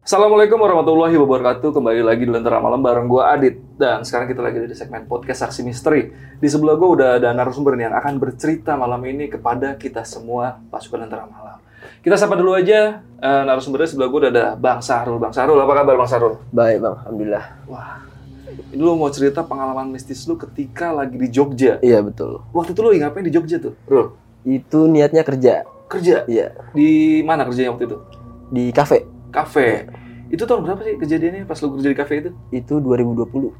Assalamualaikum warahmatullahi wabarakatuh. Kembali lagi di Lentera Malam bareng gue Adit. Dan sekarang kita lagi di segmen podcast Saksi Misteri. Di sebelah gue udah ada narasumber nih yang akan bercerita malam ini kepada kita semua pasukan Lentera Malam. Kita sapa dulu aja eh, narasumbernya sebelah gue udah ada Bang Sahrul. Bang Sahrul, apa kabar Bang Sahrul? Baik bang, alhamdulillah. Wah, ini lu mau cerita pengalaman mistis lu ketika lagi di Jogja. Iya betul. Waktu itu lu ngapain di Jogja tuh? Rul, Itu niatnya kerja. kerja. Iya Di mana kerjanya waktu itu? di kafe. Kafe. Itu tahun berapa sih kejadiannya pas lu kerja di kafe itu? Itu 2020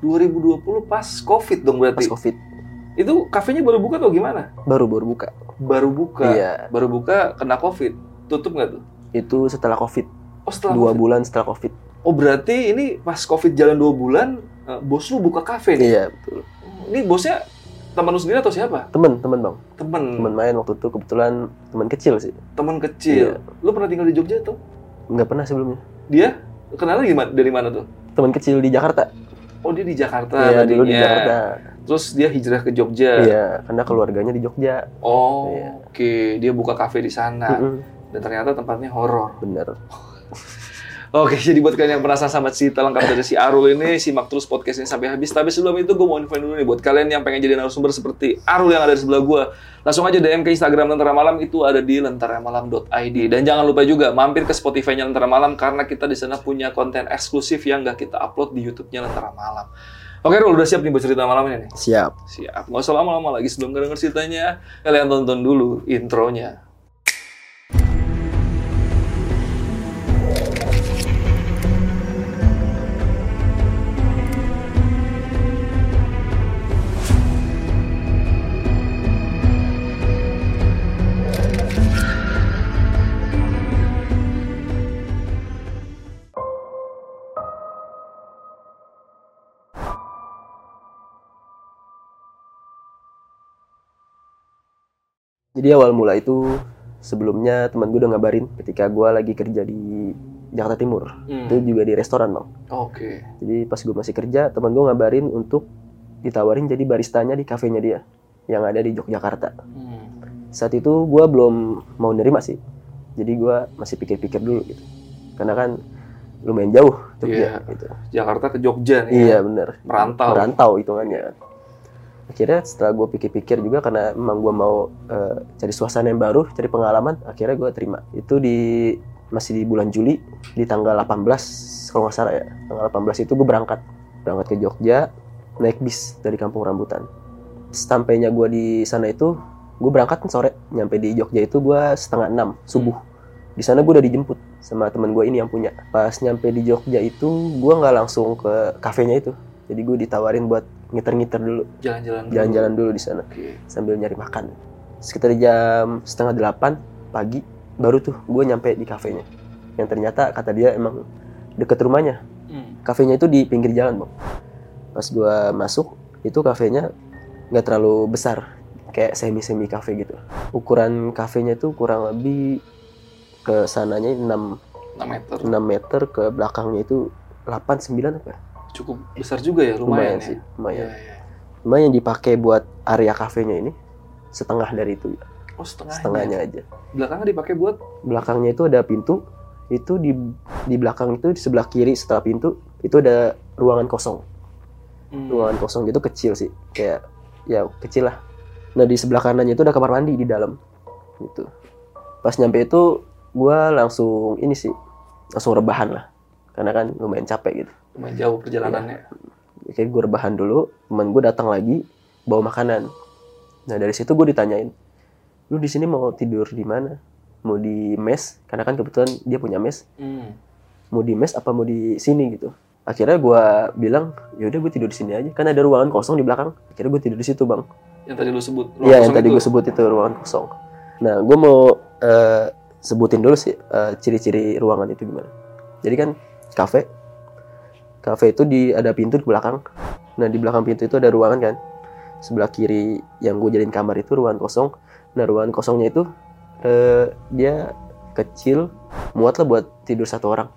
2020 pas Covid dong pas berarti. covid. Itu kafenya baru buka atau gimana? Baru baru buka. Baru buka. Iya. Baru buka kena Covid. Tutup nggak tuh? Itu setelah covid. Oh setelah Dua COVID. bulan setelah covid. Oh berarti ini pas Covid jalan dua bulan, eh, bos lu buka kafe nih? Iya betul. Ini bosnya teman lu sendiri atau siapa? Temen temen bang. Temen. Temen main waktu itu kebetulan temen kecil sih. Temen kecil. Iya. Lu pernah tinggal di Jogja tuh? Nggak pernah sebelumnya. Dia kenalnya gimana? Dari mana tuh? Temen kecil di Jakarta. Oh dia di Jakarta Iya dulu di. Jakarta. Terus dia hijrah ke Jogja. Iya karena keluarganya di Jogja. Oh, Iya. oke. Dia buka kafe di sana. Mm-mm, Dan ternyata tempatnya horor. Bener. Oke, jadi buat kalian yang penasaran sama cerita lengkap dari si Arul ini, simak terus podcast ini sampai habis. Tapi sebelum itu gue mau infoin dulu nih buat kalian yang pengen jadi narasumber seperti Arul yang ada di sebelah gue. Langsung aja DM ke Instagram Lentera Malam itu ada di lentaramalam.id. Dan jangan lupa juga mampir ke Spotify-nya Lentera Malam karena kita di sana punya konten eksklusif yang nggak kita upload di YouTube-nya Lentera Malam. Oke, Rul, udah siap nih buat cerita malam ini nih? Siap. Siap. Nggak usah lama-lama lagi sebelum denger ceritanya. Kalian tonton dulu intronya. Jadi awal mula itu sebelumnya teman gue udah ngabarin ketika gue lagi kerja di Jakarta Timur. Hmm. Itu juga di restoran bang. Oke. Jadi pas gue masih kerja, teman gue ngabarin untuk ditawarin jadi baristanya di kafenya dia yang ada di Yogyakarta. Hmm. Saat itu gue belum mau nerima sih. Jadi gue masih pikir-pikir dulu gitu. Karena kan lumayan jauh Iya. Jogja gitu. Jakarta ke Jogja nih. ya. Iya bener. Merantau. Merantau hitungannya. Akhirnya setelah gue pikir-pikir juga karena emang gue mau eh, cari suasana yang baru, cari pengalaman, akhirnya gue terima. Itu di masih di bulan Juli di tanggal 18 kalau nggak salah ya. Tanggal 18 itu gue berangkat berangkat ke Jogja naik bis dari Kampung Rambutan. Sampainya gue di sana itu gue berangkat kan sore, nyampe di Jogja itu gue setengah enam subuh. Di sana gue udah dijemput sama temen gue ini yang punya. Pas nyampe di Jogja itu gue nggak langsung ke kafenya itu. Jadi gue ditawarin buat ngiter-ngiter dulu, Jalan-jalan dulu. jalan-jalan dulu di sana Oke. sambil nyari makan. Sekitar jam setengah delapan pagi baru tuh gue nyampe di kafenya. Yang ternyata kata dia emang deket rumahnya. Hmm. Kafenya itu di pinggir jalan bang. Pas gue masuk itu kafenya nggak terlalu besar, kayak semi-semi kafe gitu. Ukuran kafenya itu kurang lebih ke sananya 6, 6 meter. 6 meter, ke belakangnya itu 8 9 apa? ya? Cukup besar juga ya, lumayan, Lumayan, ya. sih, lumayan. Iya, iya. Cuma yang dipakai buat area kafenya ini setengah dari itu, Oh, setengahnya. setengahnya aja. Belakangnya dipakai buat Belakangnya itu ada pintu, itu di di belakang itu di sebelah kiri setelah pintu itu ada ruangan kosong. hmm, Ruangan kosong gitu kecil sih, kayak ya kecil lah. Nah di sebelah kanannya itu ada kamar mandi di dalam, gitu. Pas nyampe itu gua langsung ini sih, langsung rebahan lah, karena kan lumayan capek gitu. Lumayan jauh perjalanannya. Akhirnya gue rebahan dulu, teman gue datang lagi bawa makanan. Nah dari situ gue ditanyain, lu di sini mau tidur di mana? Mau di mes? Karena kan kebetulan dia punya mes. Hmm. Mau di mes apa mau di sini gitu? Akhirnya gue bilang, ya udah gue tidur di sini aja. Kan ada ruangan kosong di belakang. Akhirnya gue tidur di situ bang. Yang tadi lu sebut. Iya yang tadi gue sebut itu ruangan kosong. Nah gue mau eh, sebutin dulu sih eh, ciri-ciri ruangan itu gimana. Jadi kan kafe, kafe itu di ada pintu di belakang. Nah di belakang pintu itu ada ruangan kan. Sebelah kiri yang gue jadiin kamar itu ruangan kosong. Nah ruangan kosongnya itu eh, dia kecil, muat lah buat tidur satu orang.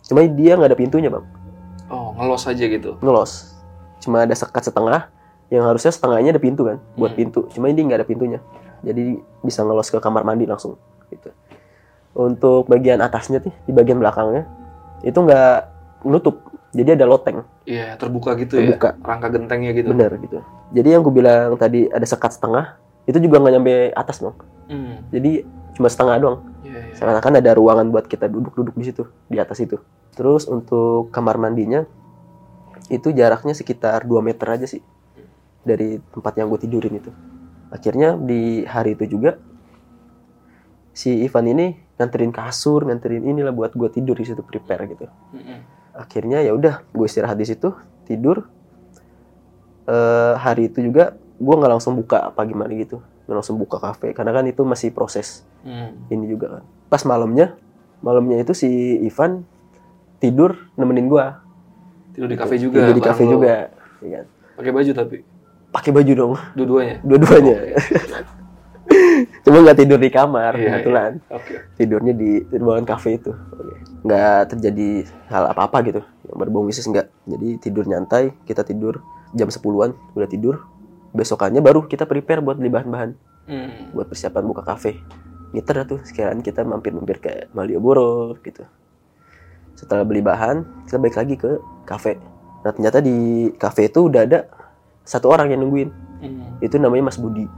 Cuma dia nggak ada pintunya bang, Oh, ngelos aja gitu. ngelos. Cuma ada sekat setengah, yang harusnya setengahnya ada pintu kan, buat Hmm. pintu. Cuma ini nggak ada pintunya, jadi bisa ngelos ke kamar mandi langsung. Gitu. Untuk bagian atasnya nih, di bagian belakangnya itu nggak nutup jadi ada loteng Iya, terbuka gitu Terbuka. ya. Rangka gentengnya gitu. bener gitu jadi yang gue bilang tadi ada sekat setengah itu juga nggak nyampe atas dong Hmm. jadi cuma setengah doang Iya, iya. seakan-akan ada ruangan buat kita duduk-duduk di situ di atas itu terus untuk kamar mandinya itu jaraknya sekitar 2 meter aja sih dari tempat yang gue tidurin itu akhirnya di hari itu juga si Ivan ini nganterin kasur nganterin inilah buat gue tidur di situ prepare gitu Mm-mm. Akhirnya ya udah gue istirahat di situ tidur Eh hari itu juga gue nggak langsung buka apa gimana gitu nggak langsung buka kafe karena kan itu masih proses Hmm. ini juga kan pas malamnya malamnya itu si Ivan tidur nemenin gua Tidur di kafe juga. tidur di kafe juga ya kan? Pakai baju tapi pakai baju dong dua-duanya. dua-duanya cuma nggak tidur di kamar Iya, kebetulan. Oke. tidurnya di ruangan kafe itu. Nggak terjadi hal apa-apa gitu. Yang berbau mistis nggak. Jadi tidur nyantai kita tidur jam 10-an udah tidur. Besokannya baru kita prepare buat beli bahan-bahan. Hmm. buat persiapan buka kafe. Ngiter tuh sekiraan kita mampir-mampir ke Malioboro gitu. Setelah beli bahan kita balik lagi ke kafe. Nah ternyata di kafe itu udah ada satu orang yang nungguin. Hmm. itu namanya Mas Budi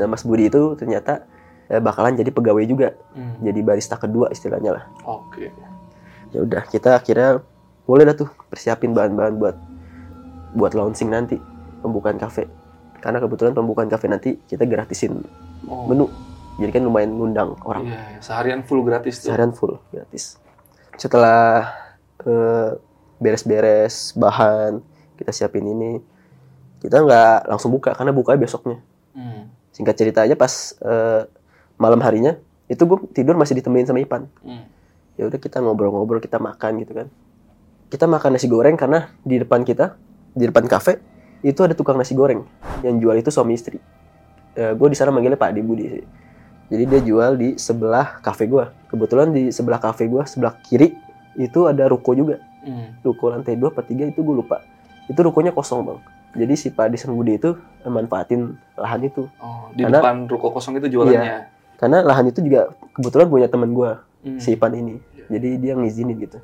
nah Mas Budi itu ternyata eh, bakalan jadi pegawai juga Hmm. jadi barista kedua istilahnya lah Oke. ya udah kita akhirnya boleh dah tuh persiapin bahan-bahan buat buat launching nanti pembukaan kafe karena kebetulan pembukaan kafe nanti kita gratisin Oh. menu jadi kan lumayan ngundang orang Iya, iya. seharian full gratis tuh. seharian full gratis setelah eh, beres-beres bahan kita siapin ini kita nggak langsung buka karena buka besoknya Hmm. Singkat cerita aja pas eh, malam harinya itu gue tidur masih ditemenin sama Ipan. Hmm. ya udah kita ngobrol-ngobrol kita makan gitu kan. Kita makan nasi goreng karena di depan kita di depan kafe itu ada tukang nasi goreng yang jual itu suami istri. Gue di sana manggilnya Pak Adi Budi sih jadi dia jual di sebelah kafe gue kebetulan di sebelah kafe gue sebelah kiri itu ada ruko juga. Hmm. ruko lantai dua atau tiga itu gue lupa. Itu rukonya kosong bang jadi si Pak Adi sama Budi itu manfaatin lahan itu Oh, di Karena- depan ruko kosong itu jualannya. karena lahan itu juga kebetulan punya temen gue Hmm. si Ipan ini. Jadi dia ngizinin gitu.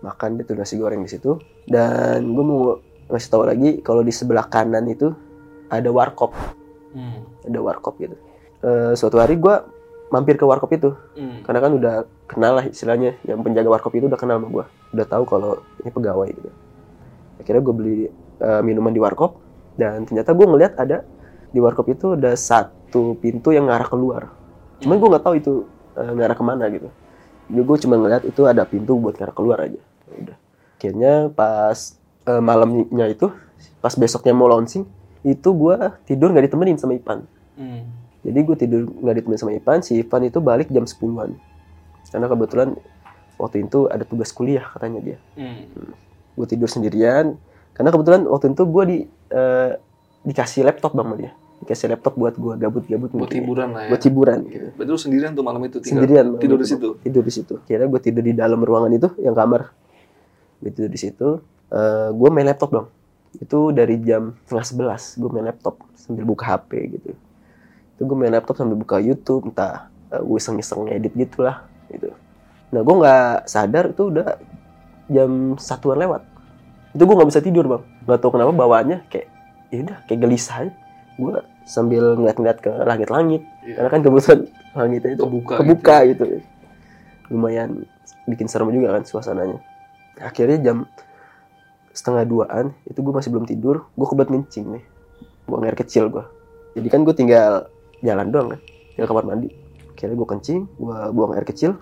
Makan dia tuh nasi goreng di situ. Dan gue mau ngasih tahu lagi kalau di sebelah kanan itu ada warkop, Hmm. ada warkop gitu. Eh, suatu hari gue mampir ke warkop itu Hmm. karena kan udah kenal lah istilahnya yang penjaga warkop itu udah kenal sama gue udah tahu kalau ini pegawai gitu akhirnya gue beli eh, minuman di warkop dan ternyata gue ngeliat ada di warkop itu ada satu pintu yang ngarah keluar cuman gue nggak tahu itu eh, ngarah ke mana gitu jadi gue cuma ngeliat itu ada pintu buat ngarah keluar aja Ya udah akhirnya pas eh, malamnya itu pas besoknya mau launching itu gue tidur nggak ditemenin sama Ipan Hmm. jadi gue tidur nggak ditemenin sama Ipan, si Ipan itu balik jam 10-an. Karena kebetulan waktu itu ada tugas kuliah katanya dia. Hmm. Gue tidur sendirian, karena kebetulan waktu itu gue di eh, dikasih laptop bang sama dia. Dikasih laptop buat gue gabut-gabut. Buat hiburan lah ya. Buat hiburan. Gitu. Berarti lu sendirian tuh malam itu tinggal Sendirian. Tidur di situ. Tidur di situ. Kira gue tidur di dalam ruangan itu, yang kamar. Gue tidur di situ. Eh, gue main laptop bang. Itu dari jam setengah sebelas, gue main laptop sambil buka HP gitu. Itu gue main laptop sambil buka YouTube, entah eh, gue iseng-iseng ngedit gitulah gitu. Nah gue nggak sadar itu udah jam satuan lewat. Itu gue nggak bisa tidur bang. Gak tau kenapa bawaannya kayak, ya udah kayak gelisah aja. Gue sambil ngeliat-ngeliat ke langit-langit. Iya. Karena kan kebetulan langitnya itu Kebuka kebuka gitu. Lumayan bikin serem juga kan suasananya. Akhirnya jam setengah duaan itu gue masih belum tidur. Gue kebelet ngencing nih. Buang air kecil gue. Jadi kan gue tinggal jalan doang kan. Tinggal kamar mandi. Akhirnya gue kencing, gue buang air kecil.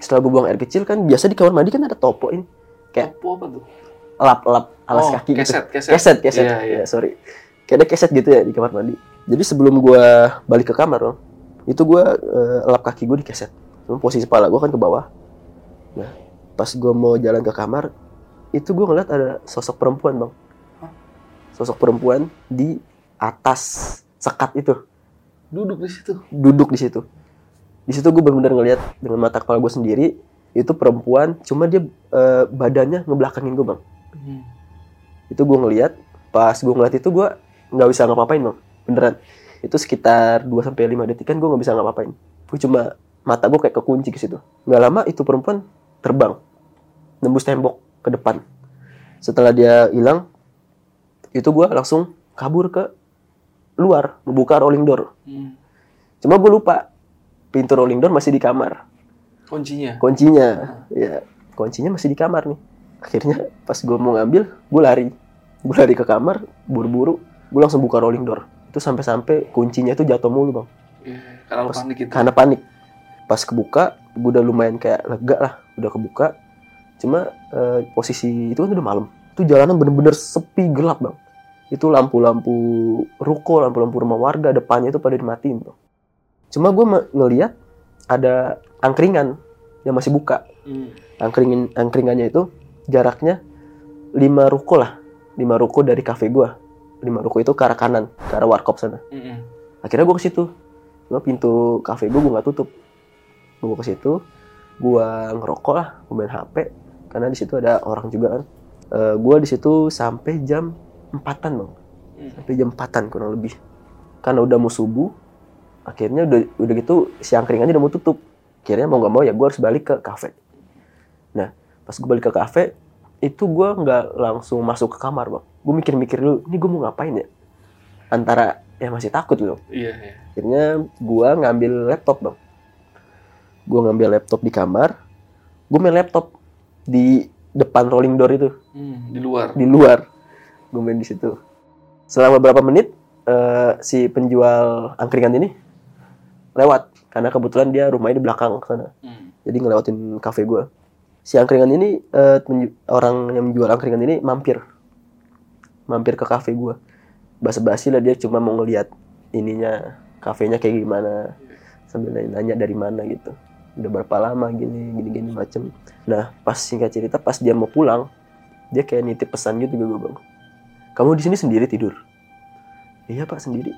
Setelah gue buang air kecil kan biasa di kamar mandi kan ada topo ini. Kayak apa tuh? lap-lap alas oh, kaki gitu. keset, keset. Keset, keset. Iya, iya. Ya, sorry. Kayak ada keset gitu ya di kamar mandi. Jadi sebelum gua balik ke kamar, Bang, itu gua eh, lap kaki gua di keset. Cuma posisi kepala gua kan ke bawah. Nah, pas gua mau jalan ke kamar, itu gua ngeliat ada sosok perempuan, Bang. Sosok perempuan di atas sekat itu, Duduk di situ. duduk di situ. Di situ gua benar-benar ngeliat dengan mata kepala gua sendiri, itu perempuan, cuma dia eh, badannya ngebelakangin gua, Bang. Hmm. itu gue ngeliat pas gue ngeliat itu gue nggak bisa ngapa-ngapain bang. Beneran. Itu sekitar 2 sampai lima detik kan gue nggak bisa ngapa-ngapain. Gue cuma mata gue kayak kekunci ke situ. Nggak lama itu perempuan terbang nembus tembok ke depan. Setelah dia hilang itu gue langsung kabur ke luar membuka rolling door. Hmm. cuma gue lupa pintu rolling door masih di kamar Kuncinya. kuncinya. Ya kuncinya masih di kamar nih. Akhirnya pas gue mau ngambil gue lari. Gue lari ke kamar buru-buru gue langsung buka rolling door. Itu sampai-sampai kuncinya itu jatuh mulu bang. Iya, karena Pas- panik gitu. karena panik. Pas kebuka gue udah lumayan kayak lega lah udah kebuka. Cuma eh, posisi itu kan udah malam. Itu jalanan bener-bener sepi gelap bang. Itu lampu-lampu ruko lampu-lampu rumah warga depannya itu pada dimatiin bang. Cuma gue ngeliat ada angkringan yang masih buka. Hmm. angkringin angkringannya itu jaraknya lima ruko lah. Lima ruko dari kafe gua. Lima ruko itu ke arah kanan ke arah warkop sana. Mm-mm. akhirnya gua ke situ. Cuma pintu kafe gua gua nggak tutup. Gua ke situ gua ngerokok lah gua main hp karena di situ ada orang juga kan. Eh, gua di situ sampai jam empatan bang. Hmm. sampai jam empatan kurang lebih. Karena udah mau subuh akhirnya udah udah gitu si angkringannya udah mau tutup. Akhirnya mau nggak mau ya gua harus balik ke kafe. Nah pas gue balik ke kafe itu gua nggak langsung masuk ke kamar bang. Gue mikir-mikir dulu ini gue mau ngapain ya? Antara ya masih takut loh Iya, iya. akhirnya gua ngambil laptop bang. Gua ngambil laptop di kamar. Gue main laptop di depan rolling door itu. Hmm, di luar. di luar. Gue main di situ. Selama beberapa menit eh, si penjual angkringan ini lewat. Karena kebetulan dia rumahnya di belakang sana. Hmm. jadi ngelewatin kafe gue si angkringan ini penju- orang yang menjual angkringan ini mampir. Mampir ke kafe gue basa-basi lah dia cuma mau ngeliat ininya kafenya kayak gimana. Sambil nanya dari mana gitu. Udah berapa lama gini gini gini macem. Nah pas singkat cerita pas dia mau pulang dia kayak nitip pesan gitu gue bang. Kamu di sini sendiri tidur? Iya pak sendiri.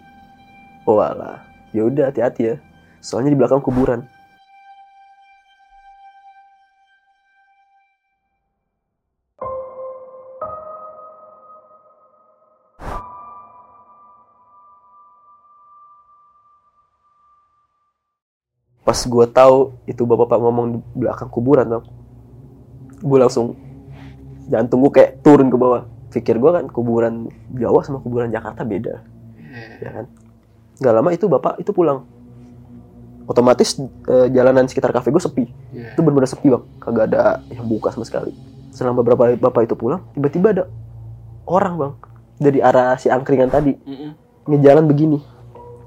Oh alah ya udah hati-hati ya. Soalnya di belakang kuburan. Pas gue tahu itu bapak-bapak ngomong di belakang kuburan dong gue langsung jantung gue kayak turun ke bawah. Pikir gue kan kuburan Jawa sama kuburan Jakarta beda. Iya. ya kan nggak lama itu bapak itu pulang. Otomatis eh, jalanan sekitar kafe gue sepi. Iya. itu benar-benar sepi bang. Kagak ada yang buka sama sekali. Selama beberapa hari bapak itu pulang tiba-tiba ada orang bang. Dari arah si angkringan tadi. Mm-mm. ngejalan begini.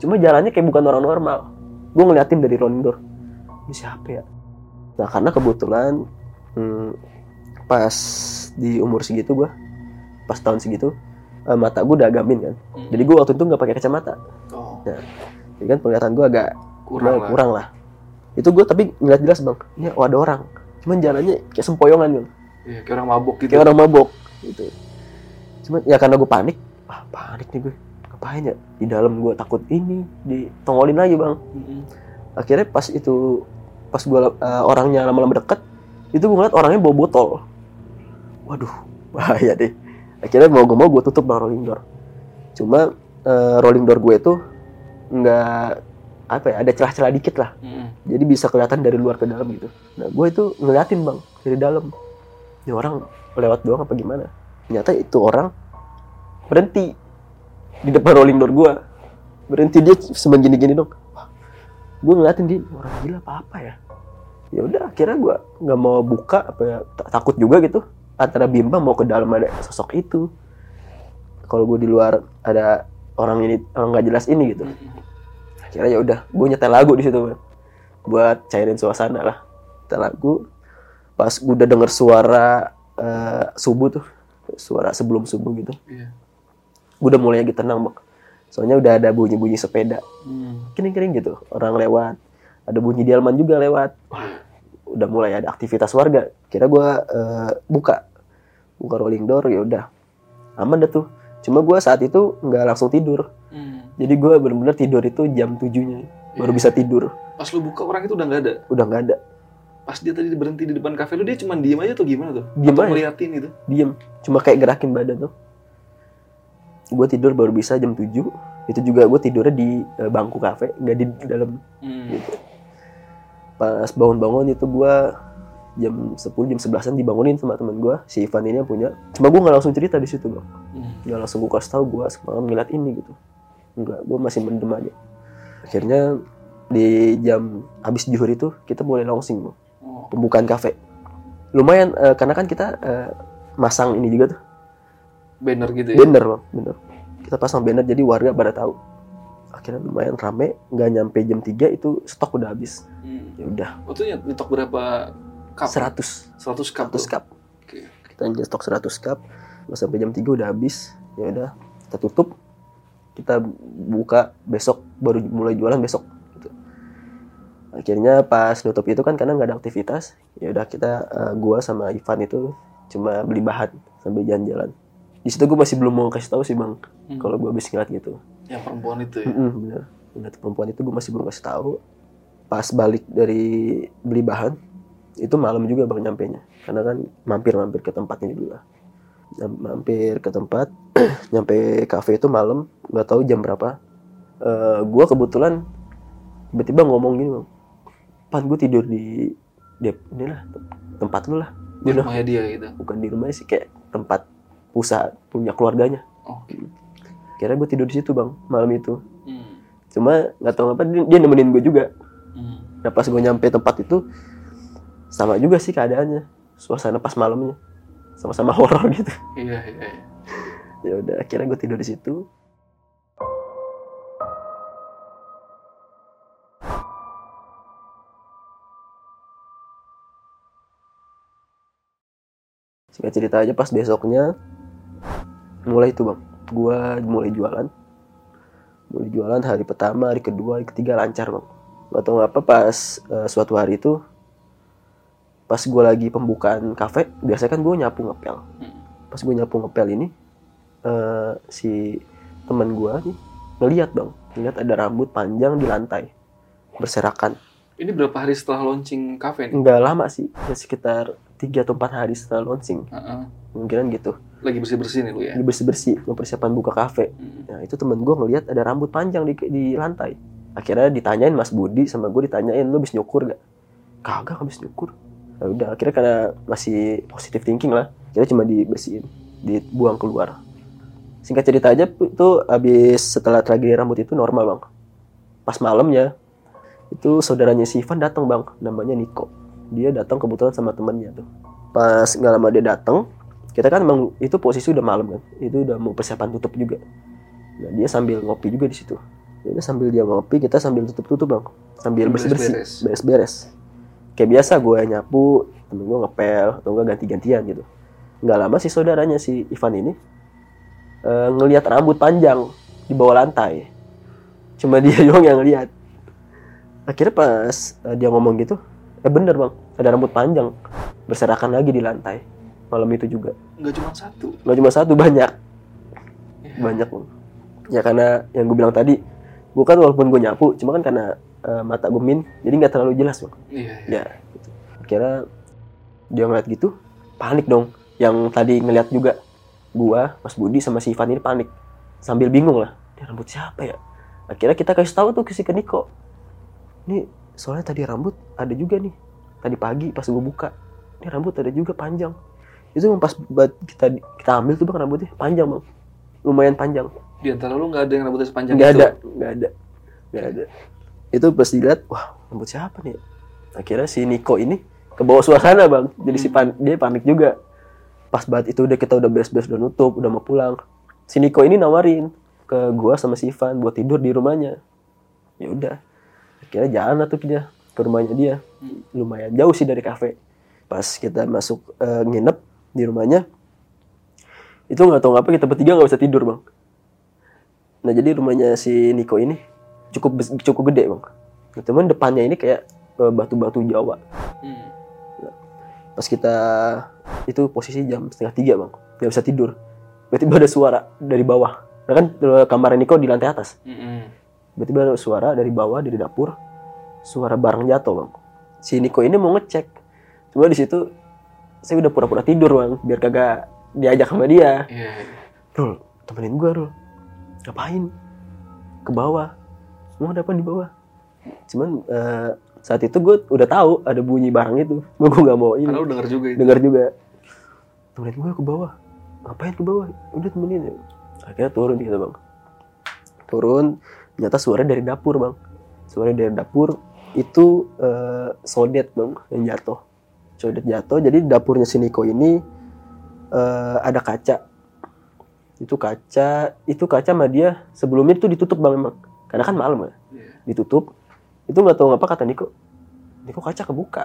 Cuma jalannya kayak bukan orang normal. Gue ngeliatin dari rolling door. Ini siapa ya? Nah karena kebetulan hmm, pas di umur segitu gue pas tahun segitu eh, mata gue udah agamin kan. Mm-mm. jadi gue waktu itu nggak pakai kacamata. Oh, jadi kan penglihatan gue agak kurang lah. kurang lah. Itu gue tapi ngeliat jelas bang. Ini oh, ada orang. Cuman jalannya kayak sempoyongan bang. Iya, kayak orang mabuk gitu. kayak orang mabok gitu. Cuman ya karena gue panik. Ah panik nih gue. Ngapain ya? Di dalam gue takut ini ditongolin lagi bang. Mm-mm. akhirnya pas itu pas gue orangnya lama-lama deket itu gue ngeliat orangnya bawa botol. Waduh bahaya deh. Akhirnya mau gue mau gue tutup bang rolling door. Cuma eh, rolling door gue itu nggak apa ya ada celah-celah dikit lah. Mm-mm. jadi bisa kelihatan dari luar ke dalam gitu. Nah gue itu ngeliatin bang dari dalam. Ini orang lewat doang apa gimana? Ternyata itu orang berhenti di depan rolling door gue berhenti dia cuma gini-gini dong. Gue ngeliatin dia "Ini orang gila apa apa ya? Ya udah akhirnya gue nggak mau buka apa ya ta- takut juga gitu. Antara bimbang mau ke dalam ada sosok itu. Kalau gue di luar ada orang ini orang nggak jelas ini gitu. Akhirnya ya udah gue nyetel lagu di situ buat cairin suasana lah. Nyetel lagu pas gue udah denger suara eh, subuh tuh suara sebelum subuh gitu. Iya. gue udah mulai lagi tenang bang. Soalnya udah ada bunyi bunyi sepeda. Mm. kering kering gitu orang lewat. Ada bunyi delman juga lewat. Wah, udah mulai ada aktivitas warga. Kira gue eh, buka. Buka rolling door ya udah. Aman dah tuh cuma gue saat itu nggak langsung tidur Mm. jadi gue bener-bener tidur itu jam tujuhnya baru Iya. bisa tidur Pas lu buka orang itu udah nggak ada. udah nggak ada Pas dia tadi berhenti di depan kafe lu dia cuma diem aja tuh gimana tuh? Diem Atau aja. ngeliatin gitu. diem cuma kayak gerakin badan tuh gue tidur baru bisa jam 7 itu juga gue tidurnya di eh, bangku kafe nggak di dalam Mm. gitu pas bangun-bangun itu gue jam 10 jam 11an dibangunin sama temen gue si Ivan ini yang punya. Cuma gue nggak langsung cerita di situ bang. Hmm. nggak langsung gue kasih tahu gue semalam ngeliat ini gitu. Enggak gue masih mendem aja. Akhirnya di jam habis juhur itu kita mulai launching bang. Oh. pembukaan kafe. Lumayan eh, karena kan kita eh, masang ini juga tuh. Banner gitu ya. banner bang bener kita pasang banner jadi warga pada tahu. Akhirnya lumayan rame nggak nyampe jam 3 itu stok udah habis. Hmm. ya udah. Waktu nyetok berapa cup? 100 100 cup. 100 tuh? cup Oke. kita nyetok 100 cup sampai jam 3 udah habis ya udah kita tutup kita buka besok baru mulai jualan besok gitu. akhirnya pas nutup itu kan karena nggak ada aktivitas ya udah kita eh, gua sama Ivan itu cuma beli bahan sambil jalan-jalan di situ gue masih belum mau kasih tahu sih bang Hmm. kalau gue habis ngeliat gitu Yang perempuan itu ya. Mm-mm, bener ngeliat perempuan itu gue masih belum kasih tahu pas balik dari beli bahan itu malam juga bang nyampe nya karena kan mampir-mampir ke tempat ini dulu lah mampir ke tempat nyampe kafe itu malam nggak tahu jam berapa Eh gue kebetulan tiba-tiba ngomong gini bang pan gue tidur di di inilah tempat lu lah Di Di rumah. rumahnya dia gitu. bukan di rumah sih kayak tempat pusat punya keluarganya Oh. kira gue tidur di situ bang malam itu Hmm. cuma nggak tahu apa dia, dia nemenin gue juga Hmm. nah pas gue nyampe tempat itu sama juga sih keadaannya. Suasana pas malamnya. Sama-sama horor gitu. Iya, iya, iya. ya udah akhirnya gue tidur di situ. Singkat cerita aja pas besoknya mulai itu bang. Gua mulai jualan. Mulai jualan hari pertama hari kedua hari ketiga lancar bang. Nggak tahu apa pas eh, suatu hari itu pas gua lagi pembukaan kafe biasanya kan gue nyapu ngepel Hmm. pas gue nyapu ngepel ini eh, si teman gua nih ngeliat bang ngeliat ada rambut panjang di lantai berserakan Ini berapa hari setelah launching cafe nih? nggak lama sih ya sekitar tiga atau empat hari setelah launching Heeh. mungkinan gitu Lagi bersih-bersih nih lu ya. lagi bersih bersih mempersiapkan buka kafe Hmm. nah itu temen gue ngeliat ada rambut panjang di, di lantai akhirnya ditanyain Mas Budi sama gue ditanyain lu habis nyukur gak kagak habis nyukur ya udah akhirnya karena masih positive thinking lah kita cuma dibersihin dibuang keluar. Singkat cerita aja itu habis setelah tragedi rambut itu normal bang. Pas malamnya itu saudaranya si Ivan datang bang. Namanya Niko. Dia datang kebetulan sama temennya tuh. Pas nggak lama dia datang kita kan emang itu posisi udah malam kan. Itu udah mau persiapan tutup juga. Nah dia sambil ngopi juga di situ. Jadi sambil dia ngopi kita sambil tutup tutup bang. Sambil bersih bersih Beres-beres. beres beres kayak biasa gue nyapu temen gue ngepel atau enggak ganti gantian gitu nggak lama si saudaranya si Ivan ini eh, ngelihat rambut panjang di bawah lantai cuma dia doang yang ngelihat akhirnya pas eh, dia ngomong gitu eh bener bang ada rambut panjang berserakan lagi di lantai malam itu juga Nggak cuma satu. nggak cuma satu banyak Ya. banyak Bang. ya karena yang gue bilang tadi gue kan walaupun gue nyapu cuma kan karena eh, mata gue min jadi nggak terlalu jelas bang. Iya, iya. ya gitu. akhirnya dia ngeliat gitu panik dong. Yang tadi ngeliat juga gua Mas Budi sama si Ivan ini panik. Sambil bingung lah ini rambut siapa ya? Akhirnya kita kasih tahu tuh ke si Niko ini soalnya tadi rambut ada juga nih. Tadi pagi pas gue buka ini rambut ada juga panjang. Itu emang pas kita kita ambil tuh bang rambutnya panjang bang. Lumayan panjang. Di antara lu nggak ada yang rambutnya sepanjang nggak itu. ada nggak ada nggak ada itu pas dilihat wah rambut siapa nih? Akhirnya si Niko ini ke bawah suasana bang. Jadi si pan dia panik juga. Pas banget itu udah kita udah beres-beres udah nutup udah mau pulang. Si Niko ini nawarin ke gua sama si Ivan buat tidur di rumahnya. Ya udah. Akhirnya jalan tuh dia ke rumahnya dia. Hmm. lumayan jauh sih dari kafe. Pas kita masuk eh, nginep di rumahnya itu nggak tahu ngapa kita bertiga nggak bisa tidur bang. Nah jadi rumahnya si Niko ini cukup cukup gede bang. Nah, cuman depannya ini kayak eh, batu-batu Jawa. Hmm. pas kita itu posisi jam setengah tiga bang. Nggak bisa tidur. Tiba-tiba ada suara dari bawah. Nah kan eh, kamar Niko di lantai atas. Hmm. tiba-tiba ada suara dari bawah dari dapur. Suara barang jatuh bang. Si Niko ini mau ngecek. Cuma di situ saya udah pura-pura tidur bang. Biar kagak diajak sama dia. Iya. iya. Rul temenin gua Rul. Ngapain? Ke bawah mau ada apa di bawah? Cuman eh, saat itu gue udah tahu ada bunyi barang itu. Gue gue nggak mau ini. Karena lu denger juga itu. dengar juga. Temenin gue ke bawah. Ngapain ke bawah? Udah temenin ya. Akhirnya turun gitu bang. Turun. Ternyata suara dari dapur bang. Suara dari dapur itu eh, sodet bang yang jatuh. Sodet jatuh. Jadi dapurnya si Niko ini eh, ada kaca. Itu kaca itu kaca sama dia sebelumnya itu ditutup bang memang karena kan malam ya. Iya. ditutup itu nggak tahu ngapa kata Niko? Niko kaca kebuka.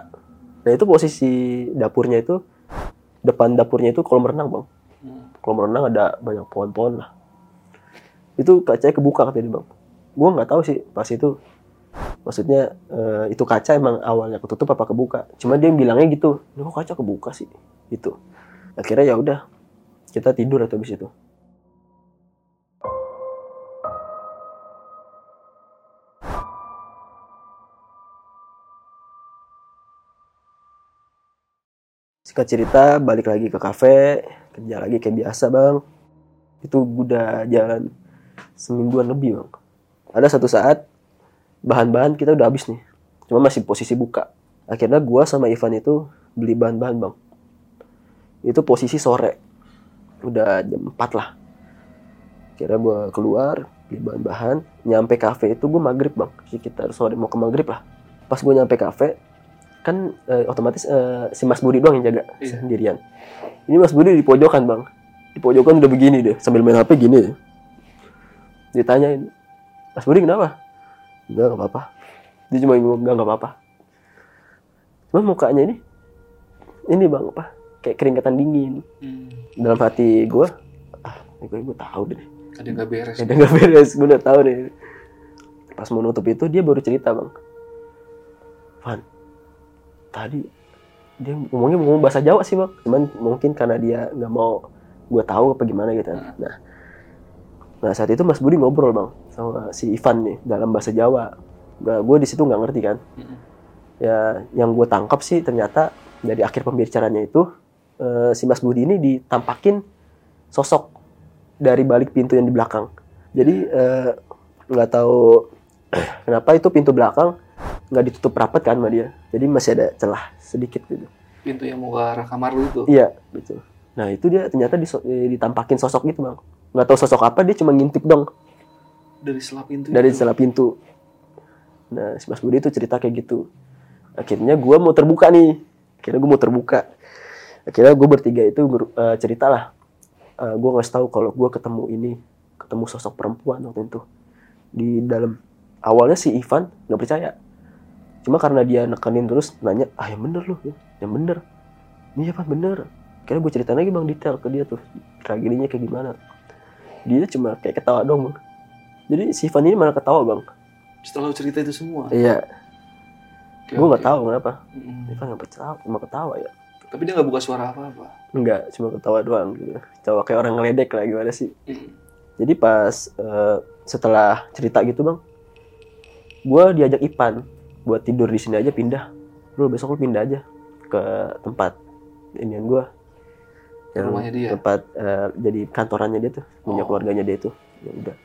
Nah itu posisi dapurnya itu depan dapurnya itu kolam renang bang. Hmm. kolam renang ada banyak pohon-pohon lah. Itu kacanya kebuka katanya dia, bang. Gua nggak tahu sih pas itu maksudnya eh, itu kaca emang awalnya ketutup apa kebuka. Cuma dia bilangnya gitu ini kok kaca kebuka sih? Itu akhirnya ya udah kita tidur atau habis itu Singkat cerita, balik lagi ke kafe, kerja lagi kayak biasa bang. Itu udah jalan semingguan lebih bang. Ada satu saat bahan-bahan kita udah habis nih, cuma masih posisi buka. Akhirnya gua sama Ivan itu beli bahan-bahan bang. Itu posisi sore, udah jam 4 lah. Akhirnya gua keluar beli bahan-bahan, nyampe kafe itu gua maghrib bang, sekitar sore mau ke maghrib lah. Pas gua nyampe kafe, kan eh, otomatis eh, si Mas Budi doang yang jaga Iya. sendirian. Ini Mas Budi di pojokan bang, di pojokan udah begini deh, sambil main HP gini. deh. Ditanyain, Mas Budi kenapa? Enggak, nggak apa-apa. Dia cuma ngomong enggak, nggak apa-apa. Cuma mukanya ini, ini bang apa? Kayak keringetan dingin. Hmm. Dalam hati gue, ah, gue, gue tahu deh. Ada nggak beres. Ada nggak beres, gue udah tahu deh. Pas mau nutup itu dia baru cerita bang. Van, tadi dia ngomongnya ngomong bahasa Jawa sih bang. Cuman mungkin karena dia nggak mau gue tahu apa gimana gitu. Nah, nah saat itu Mas Budi ngobrol bang sama si Ivan nih dalam bahasa Jawa. Gue di situ nggak ngerti kan. Mm-mm. Ya, yang gue tangkap sih ternyata dari akhir pembicaraannya itu eh, si Mas Budi ini ditampakin sosok dari balik pintu yang di belakang. Jadi eh, nggak tahu kenapa itu pintu belakang nggak ditutup rapat kan sama dia. Jadi masih ada celah sedikit gitu. Pintu yang mau ke arah kamar lu itu. Iya, betul. Nah itu dia ternyata eh, ditampakin sosok gitu bang. Nggak tahu sosok apa dia cuma ngintip dong Dari selah pintu dari itu. celah pintu. Nah si Mas Budi itu cerita kayak gitu. Akhirnya gue mau terbuka nih. Akhirnya gue mau terbuka. Akhirnya gue bertiga itu ber- eh, ceritalah. Eh, gue ngasih tahu kalau gue ketemu ini, ketemu sosok perempuan waktu itu di dalam. Awalnya si Ivan nggak percaya. Cuma karena dia nekenin terus nanya, ah yang bener loh, yang bener. Iya Van bener. Akhirnya gue ceritain lagi bang detail ke dia tuh tragedinya kayak gimana. Dia cuma kayak ketawa dong bang. Jadi si Ivan ini malah ketawa bang. Setelah lu cerita itu semua. Iya, Oke, gue nggak oke. tahu kenapa. Mm-mm. Ivan nggak ketawa, cuma ketawa ya. Tapi dia nggak buka suara apa-apa. Enggak, cuma ketawa doang gitu. Ketawa kayak orang ngeledek lah gimana sih. Mm. Jadi pas eh, setelah cerita gitu bang, gue diajak Ipan buat tidur di sini aja pindah. Lu besok lu pindah aja ke tempat inian gue. Yang Rumahnya dia? Tempat eh, jadi kantorannya dia tuh, punya Oh. keluarganya dia tuh. Ya udah.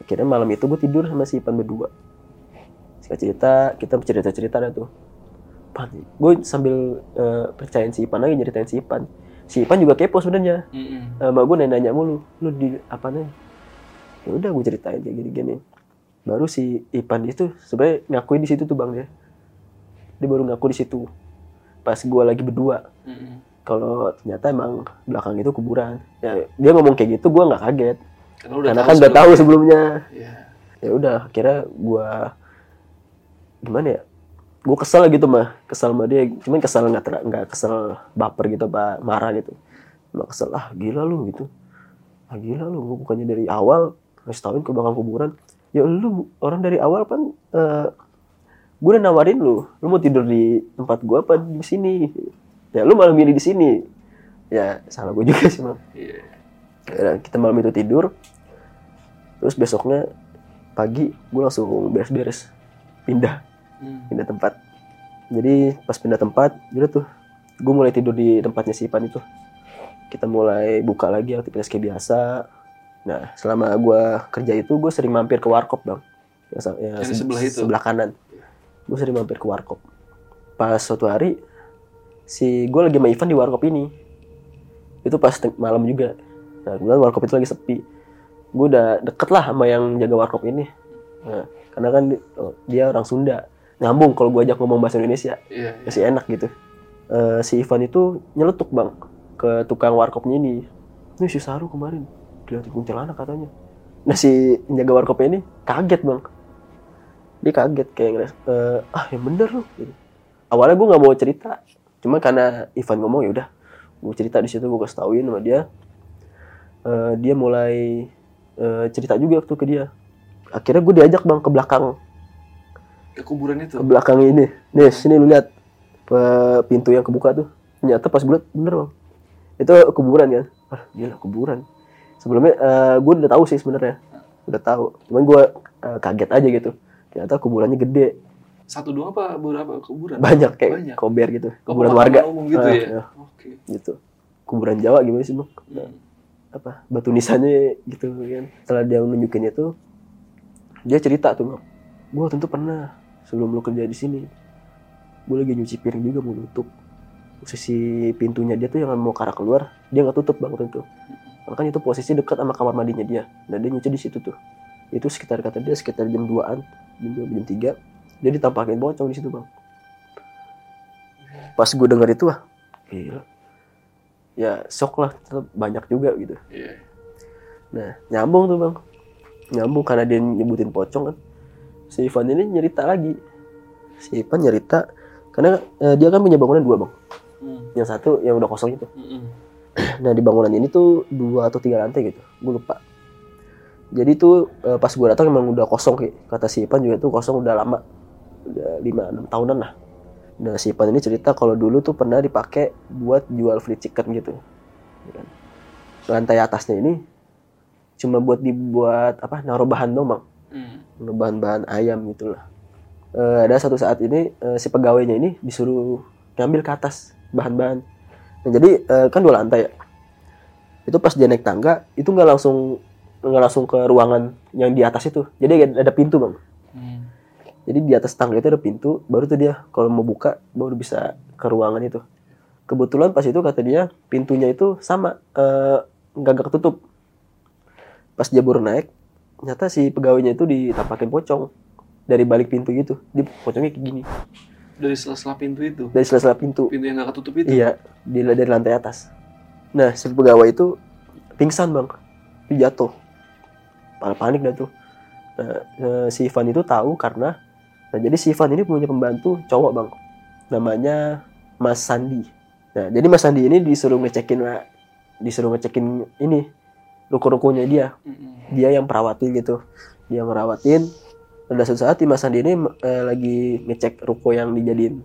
Akhirnya malam itu gue tidur sama si Ipan berdua. Singkat cerita, kita cerita-cerita dah tuh. Pan, gue sambil eh, percayain si Ipan lagi nyeritain si Ipan. Si Ipan juga kepo sebenarnya. Mm-mm. Sama gue nanya-nanya mulu, lu di apa nih? Ya udah gue ceritain kayak gini-gini. Baru si Ipan itu sebenarnya ngakuin di situ tuh bang dia. Dia baru ngaku di situ. Pas gue lagi berdua. Mm-mm. Kalau ternyata emang belakang itu kuburan. Ya, dia ngomong kayak gitu gue nggak kaget. Karena udah Karena kan udah tahu sebelumnya. Iya. Ya udah, akhirnya gue gimana ya? Gue kesel gitu mah, kesel sama dia. Cuman kesel nggak ter- nggak kesel baper gitu, pak marah gitu. Cuma kesel ah gila lu gitu. Ah gila lu, gue bukannya dari awal ngasih tauin ke belakang kuburan. Ya lu orang dari awal kan eh gue udah nawarin lu, lu mau tidur di tempat gue apa di sini? Ya lu malah milih di sini. Ya salah gue juga sih bang. Iya. Ya, kita malam itu tidur terus besoknya pagi gue langsung beres-beres pindah Mm. pindah tempat jadi pas pindah tempat jadi tuh gue mulai tidur di tempatnya si Ipan itu kita mulai buka lagi aktivitas kayak biasa nah selama gue kerja itu gue sering mampir ke warkop bang. Yang, sa- yang Yang se- sebelah itu? sebelah kanan. Gue sering mampir ke warkop. Pas suatu hari si gue lagi sama Ivan di warkop ini. Itu pas malam juga. Nah kebetulan warkop itu lagi sepi. Gue udah deket lah sama yang jaga warkop ini. Nah, karena kan oh, dia orang Sunda. Nyambung kalau gue ajak ngomong bahasa Indonesia. Iya. masih enak gitu. Eh, si Ivan itu nyeletuk bang ke tukang warkopnya ini. Ini si Saru kemarin dilihatin kuntilanak katanya nah si penjaga warkopnya ini kaget bang dia kaget kayak ngeres "Eh, ah yang bener lu gitu. awalnya gue nggak mau cerita cuma karena Ivan ngomong ya udah gue cerita di situ gue kasih tauin sama dia Eh, dia mulai eh, cerita juga tuh ke dia akhirnya gue diajak bang ke belakang Ke kuburan itu. ke belakang ini. Nih, sini lu lihat pintu yang kebuka tuh. Ternyata pas gue liat, bener bang. Itu kuburan kan? Ah, gila kuburan. Sebelumnya eh, gue udah tahu sih sebenarnya. Udah tahu. Cuman gue eh, kaget aja gitu. Ternyata kuburannya gede, Satu dua apa beberapa kuburan? banyak kayak Banyak. kober gitu. Oh, Kuburan warga. umum gitu Ah, ya. ya, Oke. gitu. Kuburan Jawa gimana sih bang? Hmm. Apa batu nisannya gitu kan? Setelah dia nunjukin itu, dia cerita tuh bang. Gue tentu pernah sebelum lu kerja di sini. Gue lagi nyuci piring juga mau nutup. Sisi pintunya dia tuh yang mau ke arah keluar, dia nggak tutup bang tentu. Karena kan itu posisi dekat sama kamar mandinya dia. Dan dia nyuci di situ tuh. Itu sekitar kata dia sekitar jam 2-an, jam 2 jam 3. Dia ditampakin pocong di situ bang. Pas gue denger itu ah, gila. Ya shock lah, banyak juga gitu. Iya. Nah, nyambung tuh bang. Nyambung karena dia nyebutin pocong kan. Si Ivan ini nyerita lagi. Si Ivan nyerita karena eh, dia kan punya bangunan dua bang. Hmm. Yang satu yang udah kosong itu. Hmm. Nah di bangunan ini tuh dua atau tiga lantai gitu. Gue lupa. Jadi tuh eh, pas gue datang emang udah kosong kayak kata si Ivan juga tuh kosong udah lama. Udah lima enam tahunan lah. Nah si Ivan ini cerita kalau dulu tuh pernah dipakai buat jual free chicken gitu. Ya kan. Lantai atasnya ini cuma buat dibuat apa naruh bahan dong bang Hmm. bahan-bahan ayam gitu lah. Eh, ada satu saat ini eh, si pegawainya ini disuruh ngambil ke atas bahan-bahan. Nah, jadi eh, kan dua lantai ya. Itu pas dia naik tangga itu nggak langsung nggak langsung ke ruangan yang di atas itu. Jadi ada- pintu bang. Hmm. Jadi di atas tangga itu ada pintu, baru tuh dia kalau mau buka baru bisa ke ruangan itu. Kebetulan pas itu kata dia pintunya itu sama eh, nggak nggak ketutup. Pas dia baru naik, ternyata si pegawainya itu ditampakin pocong dari balik pintu gitu. Dia pocongnya kayak gini Dari sela-sela pintu itu. dari sela-sela pintu. Pintu yang nggak ketutup itu. Iya, di dari lantai atas. Nah, si pegawai itu pingsan bang, dia jatuh. Parah panik dah tuh. Nah, eh, si Ivan itu tahu karena, nah jadi si Ivan ini punya pembantu cowok bang, namanya Mas Sandi. Nah, jadi Mas Sandi ini disuruh ngecekin, disuruh ngecekin ini ruko-rukonya dia. Dia yang perawatin gitu, dia ngerawatin. Pada suatu saat Mas Sandi ini eh, lagi ngecek ruko yang dijadiin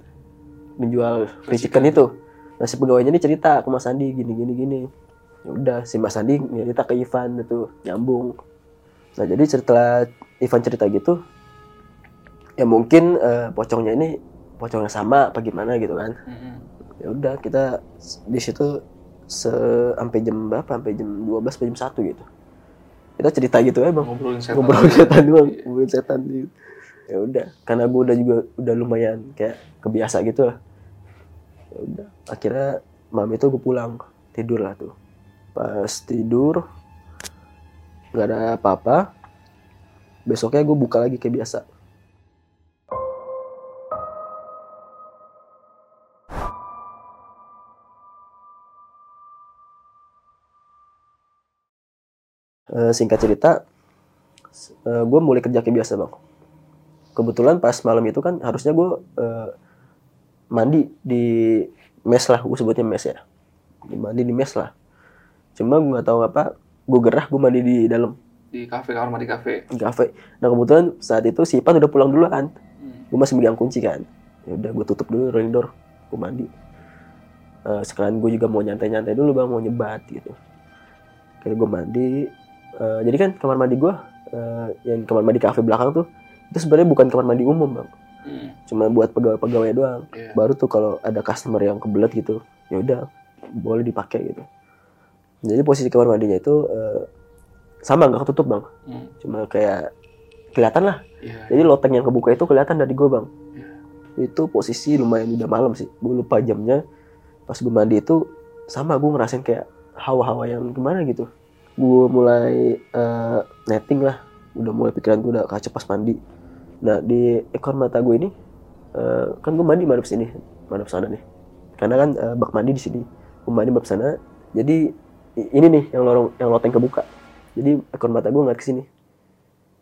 menjual free chicken itu. Nah si pegawainya ini cerita ke Mas Andi gini gini gini. Ya udah si Mas Andi cerita ke Ivan itu nyambung. Nah jadi setelah Ivan cerita gitu, ya mungkin eh, pocongnya ini pocongnya sama apa gimana gitu kan. Ya udah kita di situ sampai jam berapa? Sampai jam 12 sampai jam 1 gitu. Kita cerita gitu ya bang Ngobrolin setan. ngobrol setan doang Iya. ngobrol setan gitu ya udah karena gue udah juga udah lumayan kayak kebiasa gitu lah ya udah. Akhirnya malam itu gue pulang tidur lah tuh. Pas tidur nggak ada apa-apa. Besoknya gue buka lagi kayak biasa. Eh, singkat cerita gue mulai kerja kayak biasa bang. Kebetulan pas malam itu kan harusnya gue mandi di mes lah gue sebutnya mes ya. Di mandi di mes lah. Cuma gue nggak tahu apa gue gerah gue mandi di dalam. Di kafe kamar mandi kafe. kafe. Nah kebetulan saat itu si Ipan udah pulang duluan. Hmm. gue masih megang kunci kan. Ya udah gue tutup dulu rolling door gue mandi. Eh, sekalian gue juga mau nyantai-nyantai dulu bang mau nyebat gitu. Kayak gue mandi. Eh, jadi kan kamar mandi gue eh, yang kamar mandi kafe belakang tuh itu sebenarnya bukan kamar mandi umum bang Hmm. cuma buat pegawai-pegawai doang Iya. baru tuh kalau ada customer yang kebelet gitu ya udah boleh dipakai gitu jadi posisi kamar mandinya itu eh, sama nggak ketutup bang Hmm. cuma kayak kelihatan lah Iya. jadi loteng yang kebuka itu kelihatan dari gue bang Iya. itu posisi lumayan udah malam sih gue lupa jamnya pas gue mandi itu sama gue ngerasain kayak hawa-hawa yang gimana gitu gue mulai eh, netting lah udah mulai pikiran gue udah kacau pas mandi nah di ekor mata gue ini eh, kan gue mandi madep sini madep sana nih. Karena kan eh, bak mandi di sini. Gue mandi madep sana. Jadi ini nih yang lorong yang loteng kebuka. Jadi ekor mata gue ngeliat ke sini.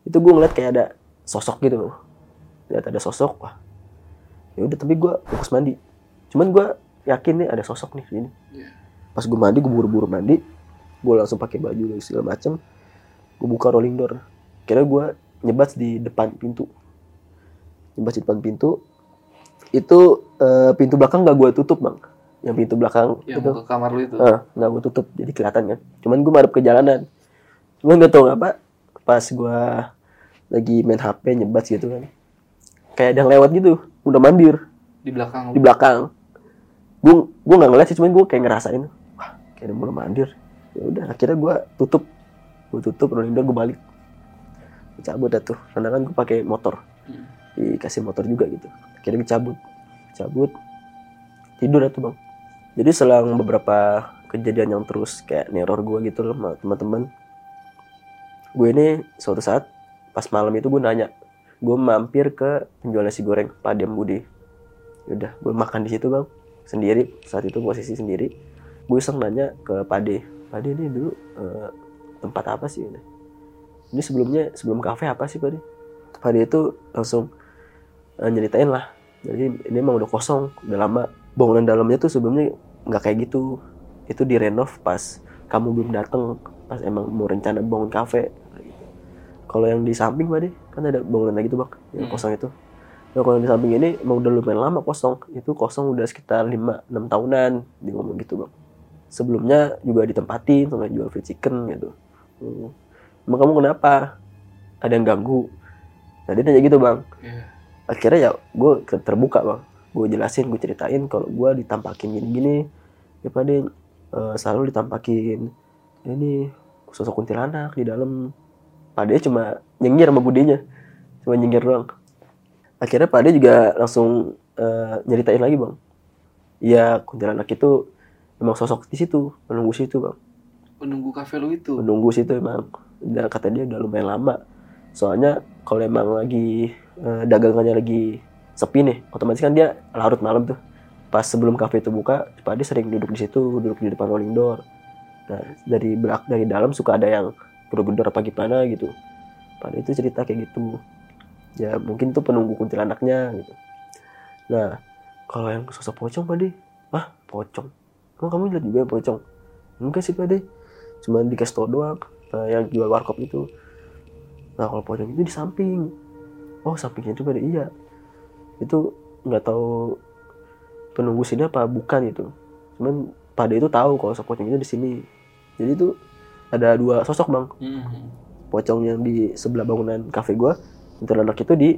Itu gue ngeliat kayak ada sosok gitu. Lihat ada sosok wah. Ya udah tapi gue fokus mandi. Cuman gue yakin nih ada sosok nih di sini. Iya. pas gue mandi gue buru-buru mandi. Gue langsung pakai baju dan segala macem. Gue buka rolling door. Kira gue nyebat di depan pintu nyebat di depan pintu. Itu eh, pintu belakang gak gue tutup bang. Yang pintu belakang Yang itu. ke kamar lu itu. Ah, nggak gue tutup jadi kelihatan kan. Cuman gue madep ke jalanan. Cuman nggak tahu apa pas gue lagi main HP nyebat gitu kan. Kayak ada yang lewat gitu udah mandir. Di belakang di belakang. Gue gue nggak ngeliat sih cuman gue kayak ngerasain wah kayak ada mulai mandir. Ya udah akhirnya gue tutup. Gue tutup door gue balik. Cabut dah tuh. Karena kan gue pakai motor. Hmm. Dikasih motor juga gitu. Akhirnya gue cabut. Tidur tuh bang. Jadi selang beberapa kejadian yang terus kayak neror gue gitu loh teman-teman gue ini suatu saat pas malam itu gue nanya gue mampir ke penjual nasi goreng Padem Budi. Udah gue makan di situ bang. Sendiri saat itu posisi sendiri. Gue iseng nanya ke Pade Pade ini dulu eh, tempat apa sih ini? Ini sebelumnya sebelum kafe apa sih Pade? Pade itu langsung eh, nyeritain lah jadi ini emang udah kosong udah lama bangunan dalamnya tuh sebelumnya nggak kayak gitu itu direnov pas kamu belum dateng pas emang mau rencana bangun kafe kalau yang di samping Pade kan ada bangunan lagi tuh bang yang Hmm. kosong itu Nah, kalau yang di samping ini emang udah lumayan lama kosong. Itu kosong udah sekitar 5-6 tahunan. Dia ngomong gitu bang. Sebelumnya juga ditempatin sama jual free chicken gitu. Hmm. Emang kamu kenapa? Ada yang ganggu? Nah dia nanya gitu bang. Iya. Akhirnya ya gue terbuka bang. Gue jelasin, gue ceritain kalau gue ditampakin gini-gini. Ya pada eh, selalu ditampakin ini sosok kuntilanak di dalam. Padahal cuma nyengir sama budenya. Cuma nyengir doang akhirnya Pak Ade juga langsung eh, nyeritain lagi bang Iya kuntilanak itu emang sosok di situ menunggu situ bang Penunggu kafe lu itu. menunggu situ emang dan kata dia udah lumayan lama soalnya kalau emang lagi eh, dagangannya lagi sepi nih otomatis kan dia larut malam tuh. Pas sebelum kafe itu buka Pak Ade sering duduk di situ duduk di depan rolling door. Nah dari belak dari dalam suka ada yang gedor-gedor apa gimana gitu. Pak Ade itu cerita kayak gitu. Ya mungkin tuh penunggu kuntilanaknya gitu. Nah kalau yang sosok pocong Pak Ade? Ah pocong? Emang kamu lihat juga pocong? Enggak sih Pak Ade. Cuma dikasih tau doang eh, yang jual warkop itu. Nah kalau pocong itu di samping oh sampingnya juga ada iya. Itu nggak tahu penunggu sini apa bukan itu. Cuman pada itu tahu kalau sosok pocong itu di sini. Jadi itu ada dua sosok bang. Hmm. pocong yang di sebelah bangunan kafe gua kuntilanak itu di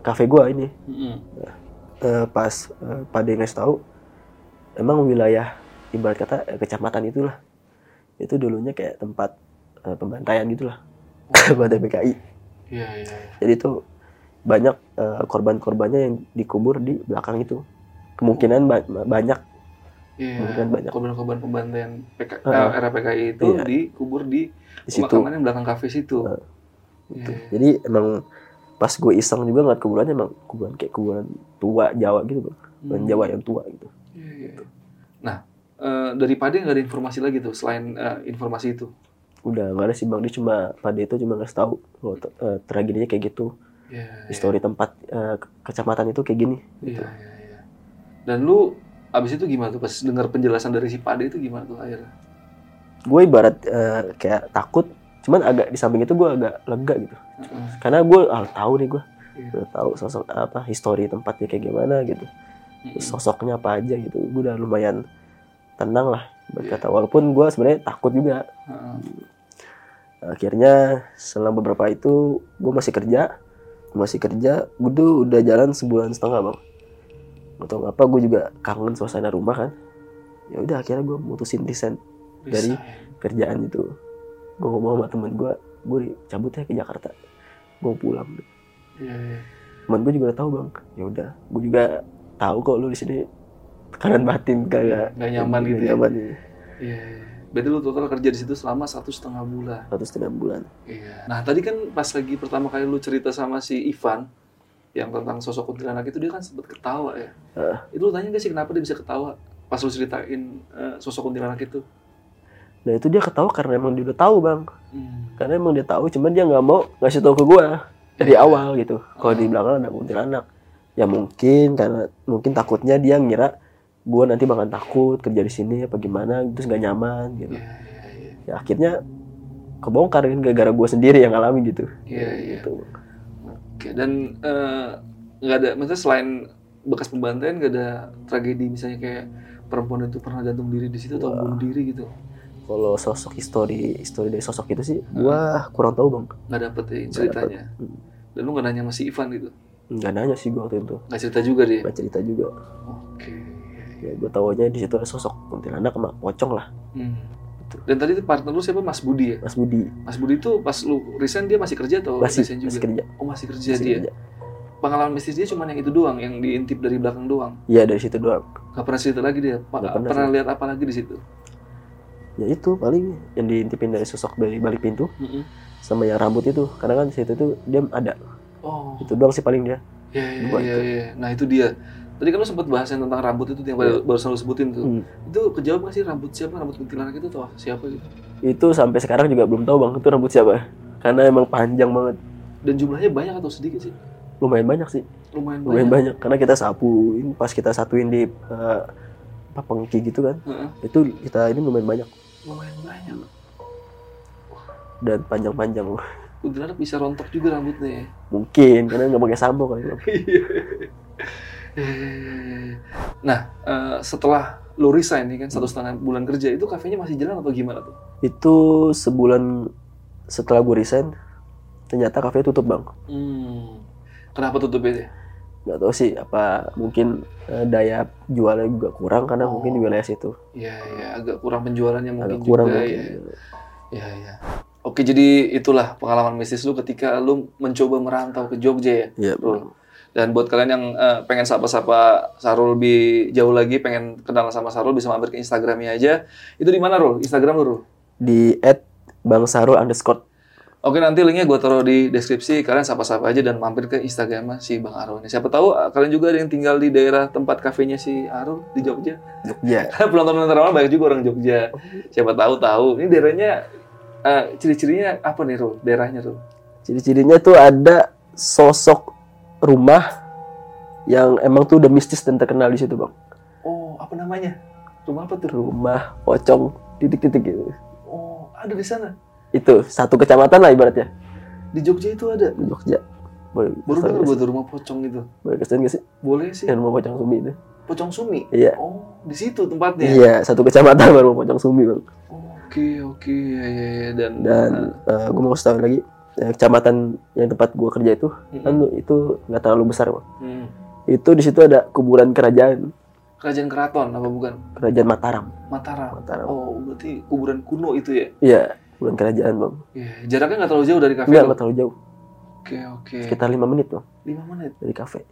kafe gua ini. Eh, pas eh, pada ngasih tahu emang wilayah ibarat kata kecamatan itulah. Itu dulunya kayak tempat eh, pembantaian gitulah. Buat PKI Iya, iya. iya. jadi itu banyak eh, korban-korbannya yang dikubur di belakang itu kemungkinan ba- banyak Iya. Mungkin banyak. Korban-korban pembantaian PK, Heeh. eh, era PKI itu Iya. dikubur di di situ pemakaman yang belakang kafe situ. Heeh. gitu. Iya. jadi emang pas gue iseng juga ngeliat kuburannya emang kuburan kayak kuburan tua Jawa gitu bang kuburan Hmm. Jawa yang tua gitu Iya, iya. Nah, eh, dari Pade nggak ada informasi lagi tuh selain eh, informasi itu. Udah nggak ada sih bang dia cuma pada itu cuma ngasih tahu kalau eh, tragedinya kayak gitu Iya. histori tempat eh, ke- kecamatan itu kayak gini Iya, iya, iya. Dan lu abis itu gimana tuh pas dengar penjelasan dari si Pade itu gimana tuh akhirnya? gue ibarat eh, kayak takut cuman agak di samping itu gue agak lega gitu Heeh. karena gue ah, tahu nih gue Iya. udah tahu sosok apa histori tempatnya kayak gimana gitu Mm-mm. sosoknya apa aja gitu gue udah lumayan tenang lah Iya. berkata. Walaupun gue sebenarnya takut juga. Akhirnya setelah beberapa itu gue masih kerja. Masih kerja gue tuh udah jalan sebulan setengah bang. Gak tau apa gue juga kangen suasana rumah kan. Ya udah akhirnya gue mutusin desain Dari- kerjaan itu. Gue ngomong sama temen gue gue cabut ya ke Jakarta. Gue pulang. Iya, iya. teman gue juga udah tahu bang. Ya udah gue juga tahu kok lu di sini tekanan batin kayak Nggak nyaman gitu ya? nyaman Iya. iya. Berarti lu total kerja di situ selama satu setengah bulan. satu setengah bulan Iya. Nah tadi kan pas lagi pertama kali lu cerita sama si Ivan yang tentang sosok kuntilanak itu dia kan sempat ketawa ya. Heeh. Itu lu tanya gak sih kenapa dia bisa ketawa pas lu ceritain eh, sosok kuntilanak itu? nah itu dia ketawa karena emang dia udah tahu bang Hmm. karena emang dia tahu cuman dia nggak mau ngasih tahu ke gue dari Iya. awal gitu kalau di belakang ada kuntilanak ya mungkin karena mungkin takutnya dia ngira gue nanti bakal takut kerja di sini apa gimana terus nggak nyaman gitu Iya, iya, iya. ya akhirnya kebongkar kan gara-gara gue sendiri yang ngalamin gitu Iya, iya. gitu Oke, dan eh, nggak ada, maksudnya selain bekas pembantaian nggak ada tragedi misalnya kayak perempuan itu pernah gantung diri di situ atau bunuh diri gitu? kalau sosok histori histori dari sosok itu sih gue kurang tahu bang Nggak dapet ya ceritanya. Hmm. Dan lu nggak nanya sama si Ivan gitu? nggak nanya sih gue waktu itu Nggak cerita juga dia? nggak cerita juga Oke. Ya gue tahunya di situ ada sosok kuntilanak sama pocong lah Hmm. Dan tadi partner lu siapa? Mas Budi ya? Mas Budi Mas Budi itu pas lu resign dia masih kerja atau masih resign juga? masih kerja Oh masih kerja masih dia. kerja. Pengalaman mistis dia cuma yang itu doang, yang diintip dari belakang doang. Iya dari situ doang Gak pernah cerita lagi dia. Pa- pernah pernah lihat apa lagi di situ? ya itu paling yang diintipin dari sosok dari balik pintu Mm-mm. sama yang rambut itu karena kan di situ tuh dia ada Oh, itu doang sih paling dia iya iya itu. iya. Nah itu dia. Tadi kan lu sempat bahas yang tentang rambut itu yang baru, baru selalu sebutin tuh. Hmm. Itu kejawab nggak sih rambut siapa? Rambut kuntilanak itu atau siapa gitu? itu sampai sekarang juga belum tahu bang itu rambut siapa karena emang panjang banget Dan jumlahnya banyak atau sedikit sih? lumayan banyak sih Lumayan banyak. lumayan banyak karena kita sapuin pas kita satuin di eh, apa pengki gitu kan Heeh. itu kita ini lumayan banyak Lumayan banyak. dan panjang-panjang Kuntilanak bisa rontok juga rambutnya ya. mungkin karena nggak pakai sampo kali. Eh, nah, eh, setelah lu resign nih kan satu setengah bulan kerja itu kafenya masih jalan atau gimana tuh? itu sebulan setelah gue resign ternyata kafe tutup bang Hmm. Kenapa tutup ya? nggak tahu sih apa mungkin eh, daya jualnya juga kurang karena Oh. mungkin di wilayah situ Iya, iya, agak kurang penjualannya mungkin agak kurang juga mungkin. ya. Iya, iya. Oke, jadi itulah pengalaman mistis lu ketika lu mencoba merantau ke Jogja ya. Iya. Dan buat kalian yang eh, pengen sapa-sapa Sarul lebih jauh lagi, pengen kenal sama Sarul, bisa mampir ke Instagramnya aja. Itu di mana, Rul? Instagram lu, Rul? di at bang Sarul underscore Oke, nanti linknya gue taruh di deskripsi. Kalian sapa-sapa aja dan mampir ke Instagramnya si Bang Arul. ini. Siapa tahu eh, kalian juga ada yang tinggal di daerah tempat kafenya si Arul di Jogja. Jogja Karena penonton normal banyak juga orang Jogja. Siapa tahu tahu. Ini daerahnya eh, ciri-cirinya apa nih, Rul? Daerahnya, Rul? ciri-cirinya tuh ada sosok rumah yang emang tuh udah mistis dan terkenal di situ bang Oh, apa namanya? Rumah apa tuh? rumah pocong titik-titik gitu Oh, ada di sana. itu satu kecamatan lah ibaratnya Di Jogja itu ada. di Jogja boleh Baru dengar gue tuh rumah pocong itu. boleh ke sana nggak sih Boleh sih. yang rumah pocong sumi itu Pocong Sumi. iya Oh, di situ tempatnya. iya satu kecamatan baru rumah pocong sumi bang Oke, oke. Ya, ya, ya. Dan, dan gue mau tahu lagi eh, kecamatan yang tempat gue kerja itu Mm-mm. kan itu nggak terlalu besar bang Hmm. itu di situ ada kuburan kerajaan Kerajaan Keraton apa bukan? kerajaan Mataram Mataram. Mataram Oh, berarti kuburan kuno itu ya? iya kuburan kerajaan bang Iya, jaraknya nggak terlalu jauh dari kafe nggak terlalu jauh Oke, oke. sekitar lima menit bang 5 menit. dari kafe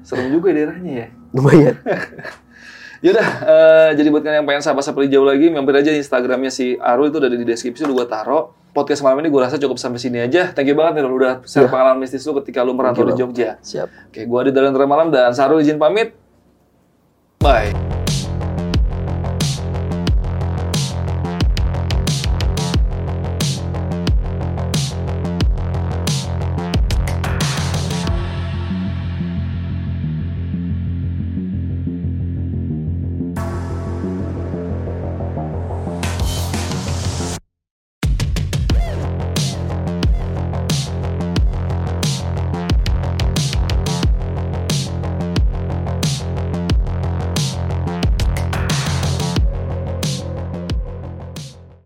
Serem juga ya daerahnya ya. lumayan Yaudah, eh, jadi buat kalian yang pengen sahabat-sahabat lebih jauh lagi, mampir aja Instagramnya si Arul itu udah ada di deskripsi, udah gue taro. Podcast malam ini gue rasa cukup sampai sini aja. Thank you banget nih, udah share Iya. pengalaman mistis lu ketika lu merantau di Jogja. siap Oke, gue di dalam malam dan Sarul izin pamit. Bye.